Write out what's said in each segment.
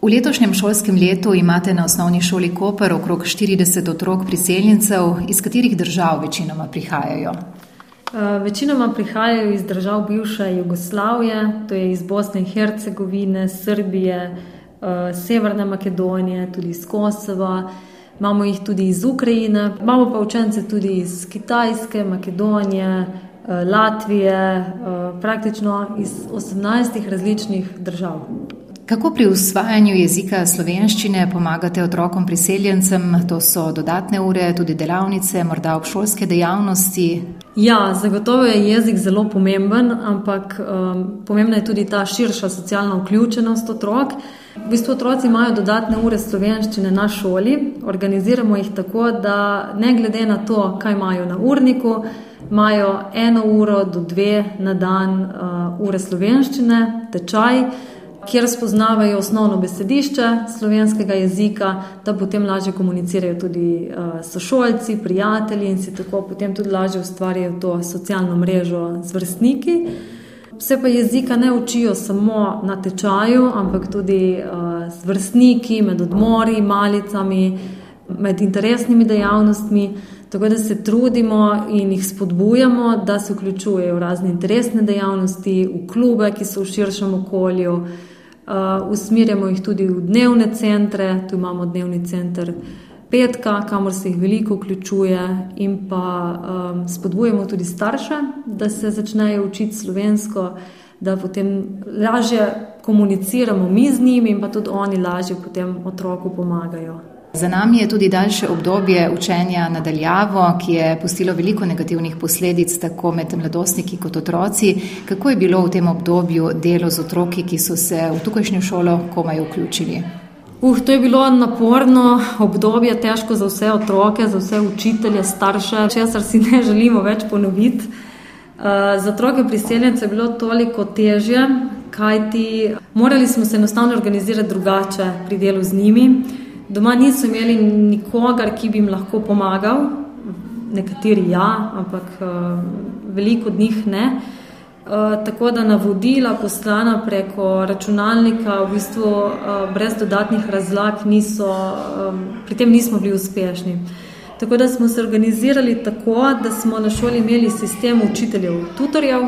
V letošnjem šolskem letu imate na osnovni šoli Koper okrog 40 otrok priseljencev, iz katerih držav večinoma prihajajo. Uh, večinoma prihajajo iz držav bivše Jugoslavije, to je iz Bosne in Hercegovine, Srbije, uh, Severne Makedonije, tudi iz Kosova. Imamo jih tudi iz Ukrajine, imamo pa učence tudi iz Kitajske, Makedonije, uh, Latvije, praktično iz 18 različnih držav. Kako pri usvajanju jezika slovenščine pomagate otrokom priseljencem? To so dodatne ure, tudi delavnice, morda obšolske dejavnosti. Ja, zagotovo je jezik zelo pomemben, ampak um, pomembna je tudi ta širša socialna vključenost otrok. V bistvu otroci imajo dodatne ure slovenščine na šoli, organiziramo jih tako, da ne glede na to, kaj imajo na urniku, imajo eno uro do dve na dan uh, ure slovenščine, tečaj kjer spoznavajo osnovno besedišče slovenskega jezika, da potem lažje komunicirajo tudi uh, sošolci, prijatelji in si tako potem tudi lažje ustvarjajo to socialno mrežo z vrstniki. Vse pa jezika ne učijo samo na tečaju, ampak tudi uh, z vrstniki, med odmori, malicami, med interesnimi dejavnostmi. Tako da se trudimo in jih spodbujamo, da se vključujejo v razne interesne dejavnosti, v klube, ki so v širšem okolju. Uh, usmerjamo jih tudi v dnevne centre, tu imamo dnevni center petka, kamor se jih veliko vključuje, in pa um, spodbujamo tudi starše, da se začnejo učiti slovensko, da potem lažje komuniciramo mi z njimi, in pa tudi oni lažje potem otroku pomagajo. Za nami je tudi daljše obdobje učenja nadaljavo, ki je pustilo veliko negativnih posledic tako med mladostniki kot otroci. Kako je bilo v tem obdobju delo z otroki, ki so se v tukajšnjo šolo komaj vključili? Uh, to je bilo naporno obdobje, težko za vse otroke, za vse učitelje, starše, česar si ne želimo več ponoviti. Uh, za otroke priseljence je bilo toliko težje, kajti morali smo se enostavno organizirati drugače pri delu z njimi. Doma niso imeli nikogar, ki bi jim lahko pomagal, nekateri ja, ampak uh, veliko od njih ne. Uh, tako da navodila poslana preko računalnika, v bistvu uh, brez dodatnih razlag, niso, um, pri tem nismo bili uspešni. Tako da smo se organizirali tako, da smo na šoli imeli sistem učiteljev, tutorjev,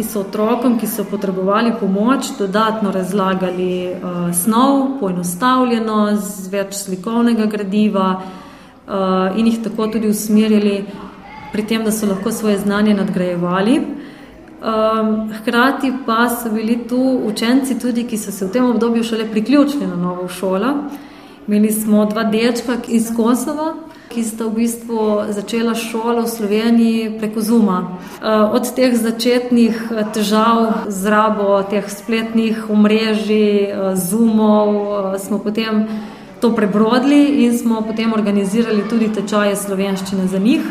ki so otrokom, ki so potrebovali pomoč, dodatno razlagali uh, snov, poenostavljeno, z več slikovnega gradiva uh, in jih tako tudi usmerjali pri tem, da so lahko svoje znanje nadgrajevali. Um, hkrati pa so bili tu učenci, tudi, ki so se v tem obdobju šele priključili na novo šolo. Imeli smo dva dečka iz Kosova, ki sta v bistvu začela šolo v Sloveniji preko Zuma. Eh, od teh začetnih eh, težav z rabo teh spletnih omrežij, eh, Zoomov, smo potem to prebrodili in smo potem organizirali tudi tečaje slovenščine za njih.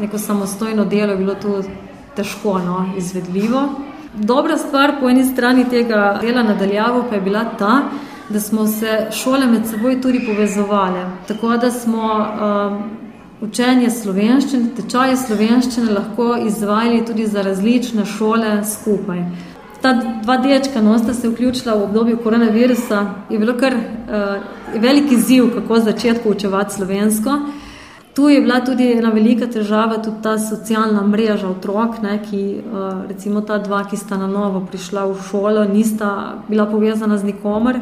Neko samostojno delo je bilo tu težko no, izvedljivo. Dobra stvar po eni strani tega dela nadaljavo pa je bila ta, da smo se šole med seboj tudi povezovali. Tako da smo um, učenje slovenščine, tečaje slovenščine lahko izvajali tudi za različne šole skupaj. Ta dva dečka no, sta se vključila v obdobju koronavirusa, je bilo kar uh, veliki ziv, kako začeti poučevati slovensko. Tu je bila tudi ena velika težava, tudi ta socialna mreža otrok, ne, ki uh, recimo ta dva, ki sta na novo prišla v šolo, nista bila povezana z nikomer.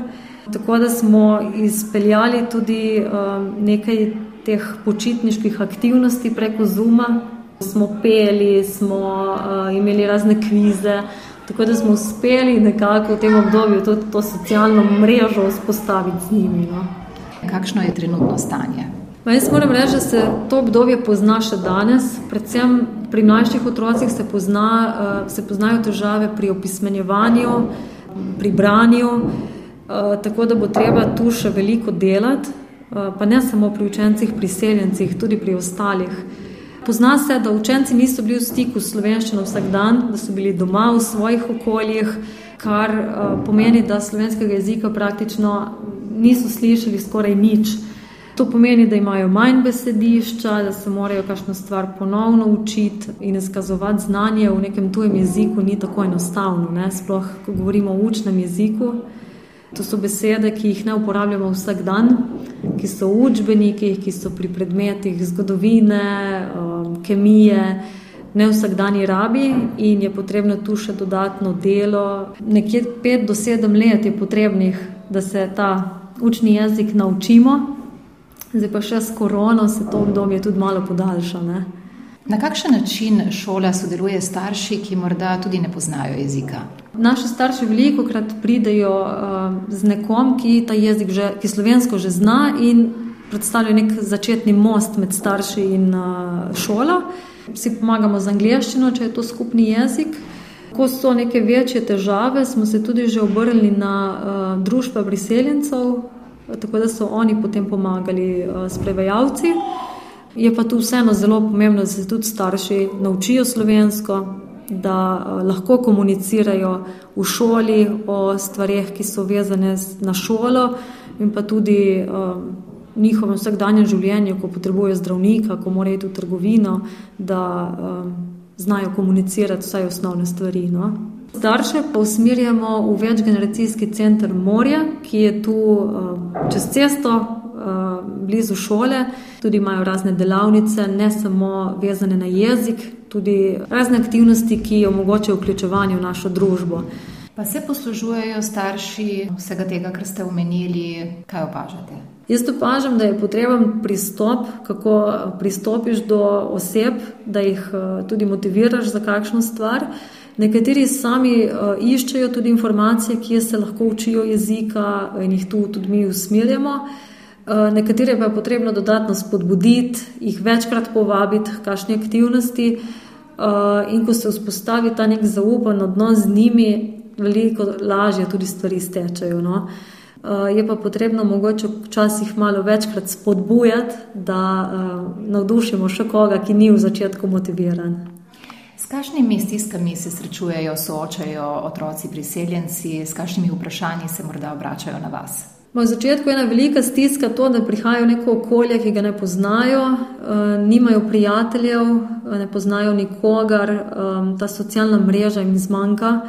Tako da smo izpeljali tudi um, nekaj teh počitniških aktivnosti preko Zuma. Smo peli, smo uh, imeli razne kvize, tako da smo uspeli nekako v tem obdobju to, to socialno mrežo vzpostaviti z njimi. No. Kakšno je trenutno stanje? Ma jaz moram reči, da se to obdobje pozna še danes. Predvsem pri mlajših otrocih se, pozna, uh, se poznajo težave pri opismenjevanju, pri branju. Eh, tako da bo treba tu še veliko delati, uh, pa ne samo pri učencih, priseljencih, tudi pri ostalih. Pozna se, da učenci niso bili v stiku s slovenščino vsak dan, da so bili doma v svojih okoljih, kar uh, pomeni, da slovenskega jezika praktično niso slišali skoraj nič. To pomeni, da imajo manj besedišča, da se morajo kakšno stvar ponovno učiti in izkazovati znanje v nekem tujem jeziku ni tako enostavno, ne? sploh, ko govorimo o učnem jeziku. To so besede, ki jih ne uporabljamo vsak dan, ki so v učbenikih, ki so pri predmetih zgodovine, um, kemije, ne vsakdanji rabi in je potrebno tu še dodatno delo. Nekje pet do sedem let je potrebnih, da se ta učni jezik naučimo, zdaj pa še s korono se to obdobje tudi malo podaljša. Ne? Na kakšen način šola sodeluje s starši, ki morda tudi ne poznajo jezika? Naši starši veliko krat pridejo uh, z nekom, ki ta jezik, že, ki slovensko že zna in predstavlja nek začetni most med starši in uh, šolo. Vsi pomagamo z angliščino, če je to skupni jezik. Ko so neke večje težave, smo se tudi že obrnili na uh, družbe priseljencev, tako da so oni potem pomagali uh, s prevajalci. Je pa tu vseeno zelo pomembno, da se tudi starši naučijo slovensko, da uh, lahko komunicirajo v šoli o stvarih, ki so vezane na šolo, in pa tudi v njihovem vsakdanjem življenju, ko potrebujejo zdravnika, ko morajo iti v trgovino, da uh, znajo komunicirati vsaj osnovne stvari. No? Starše pa usmerjamo v večgeneracijski center Morja, ki je tu uh, čez cesto, Eh, blizu šole, tudi imajo razne delavnice, ne samo vezane na jezik, tudi razne aktivnosti, ki omogočajo vključevanje v našo družbo. Pa se poslužujejo starši vsega tega, kar ste omenili, kaj opažate? Jaz opažam, da je potreben pristop, kako pristopiš do oseb, da jih eh, tudi motiviraš za kakšno stvar. Nekateri sami iščejo tudi informacije, kje se lahko učijo jezika, in jih tu tudi mi usmerjamo. Eh, nekatere pa je potrebno dodatno spodbuditi, jih večkrat povabiti k kakšni aktivnosti. Eh, in ko se vzpostavi ta nek zaupen odnos z njimi, veliko lažje tudi stvari stečajo. No? Eh, je pa potrebno mogoče včasih malo večkrat spodbujati, da navdušimo še koga, ki ni v začetku motiviran. S kakšnimi stiskami se srečujejo, soočajo otroci priseljenci, s kakšnimi vprašanji se morda obračajo na vas? V začetku je ena velika stiska to, da prihajajo v neko okolje, ki ga ne poznajo, uh, nimajo prijateljev, eh, ne poznajo nikogar, um, ta socialna mreža jim zmanjka.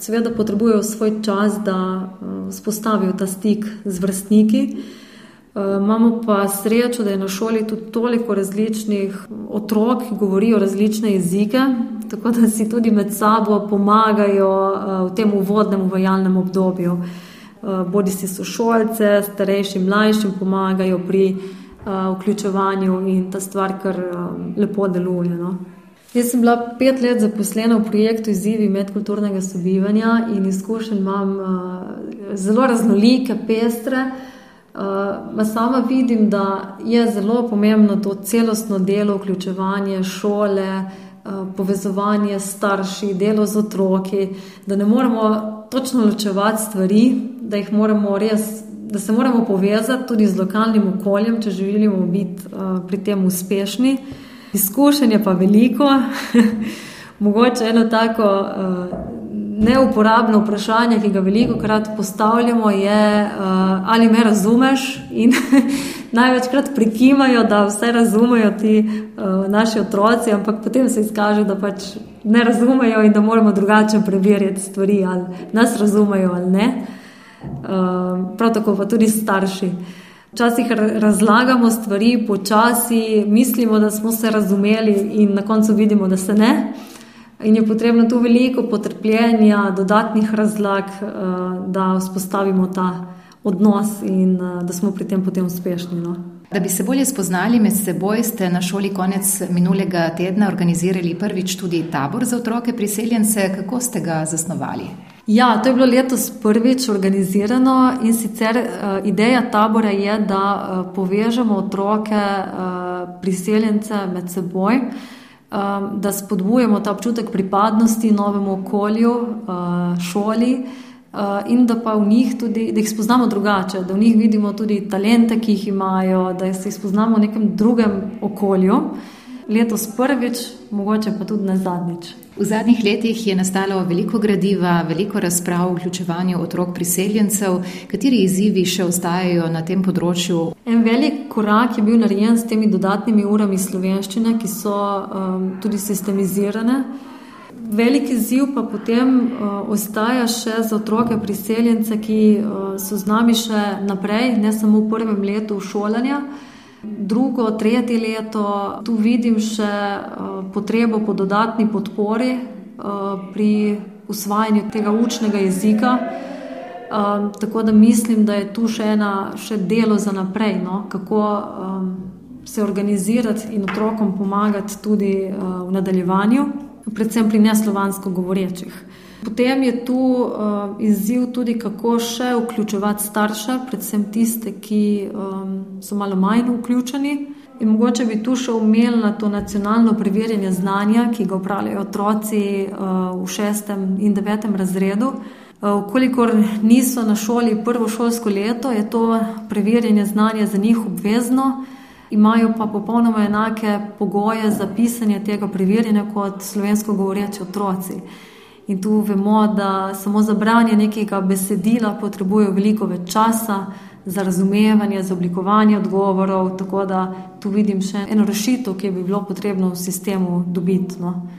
Seveda potrebujejo svoj čas, da spostavijo ta stik z vrstniki. Imamo pa srečo, da je na šoli tudi toliko različnih otrok, ki govorijo različne jezike, tako da si tudi med sabo pomagajo v tem uvodnem uvajalnem obdobju. Eh, bodi si sošolce, starejši, mlajšim pomagajo pri uh, vključevanju in ta stvar kar um, lepo deluje. No. Jaz sem bila pet let zaposlena v projektu Izzivi medkulturnega sobivanja in izkušenj imam zelo raznolike, pestre. Uh, sama vidim, da je zelo pomembno to celostno delo, vključevanje šole, povezovanje s starši, delo z otroki, da ne moremo točno ločevati stvari, da, res, da se moramo povezati tudi z lokalnim okoljem, če želimo biti uh, pri tem uspešni. Izkušenj je pa veliko. Mogoče eno tako uh, neuporabno vprašanje, ki ga veliko krat postavljamo, je, uh, ali me razumeš. In največkrat prikimajo, da vse razumejo ti uh, naši otroci, ampak potem se izkaže, da pač ne razumejo in da moramo drugače preverjati stvari, ali nas razumejo ali ne. Uh, prav tako pa tudi starši. Včasih razlagamo stvari počasi, mislimo, da smo se razumeli, in na koncu vidimo, da se ne. In je potrebno tu veliko potrpljenja, dodatnih razlag, uh, da vzpostavimo ta odnos in uh, da smo pri tem potem uspešni. No. Da bi se bolje spoznali med seboj, ste na šoli konec minulega tedna organizirali prvič tudi tabor za otroke priseljence. Kako ste ga zasnovali? Ja, to je bilo letos prvič organizirano in sicer uh, ideja tabora je, da uh, povežemo otroke uh, priseljence med seboj, um, da spodbujemo ta občutek pripadnosti novemu okolju, uh, šoli. Eh, in da pa v njih tudi, da jih spoznamo drugače, da v njih vidimo tudi talente, ki jih imajo, da se jih spoznamo v nekem drugem okolju. Letos prvič, mogoče pa tudi ne zadnjič. V zadnjih letih je nastalo veliko gradiva, veliko razprav o vključevanju otrok priseljencev. Kateri izzivi še ostajajo na tem področju? En velik korak je bil narejen s temi dodatnimi urami slovenščine, ki so um, tudi sistemizirane Velik izziv pa potem uh, ostaja še za otroke priseljence, ki uh, so z nami še naprej, ne samo v prvem letu šolanja. Drugo, tretje leto, tu vidim še uh, potrebo po dodatni podpori uh, pri usvajanju tega učnega jezika. Um, tako da mislim, da je tu še ena še delo za naprej, no? kako um, se organizirati in otrokom pomagati tudi uh, v nadaljevanju predvsem pri neslovansko govorečih. Potem je tu uh, izziv tudi, kako še vključevati starše, predvsem tiste, ki um, so malo manj vključeni. In mogoče bi tu še umel na to nacionalno preverjanje znanja, ki ga upravljajo otroci uh, v šestem in devetem razredu. Uh, niso na šoli prvo šolsko leto, je to preverjanje znanja za njih obvezno imajo pa popolnoma enake pogoje za pisanje tega preverjanja kot slovensko govoreči otroci. In tu vemo, da samo za branje nekega besedila potrebujejo veliko več časa za razumevanje, za oblikovanje odgovorov, tako da tu vidim še eno rešitev, ki bi bilo potrebno v sistemu dobiti. No.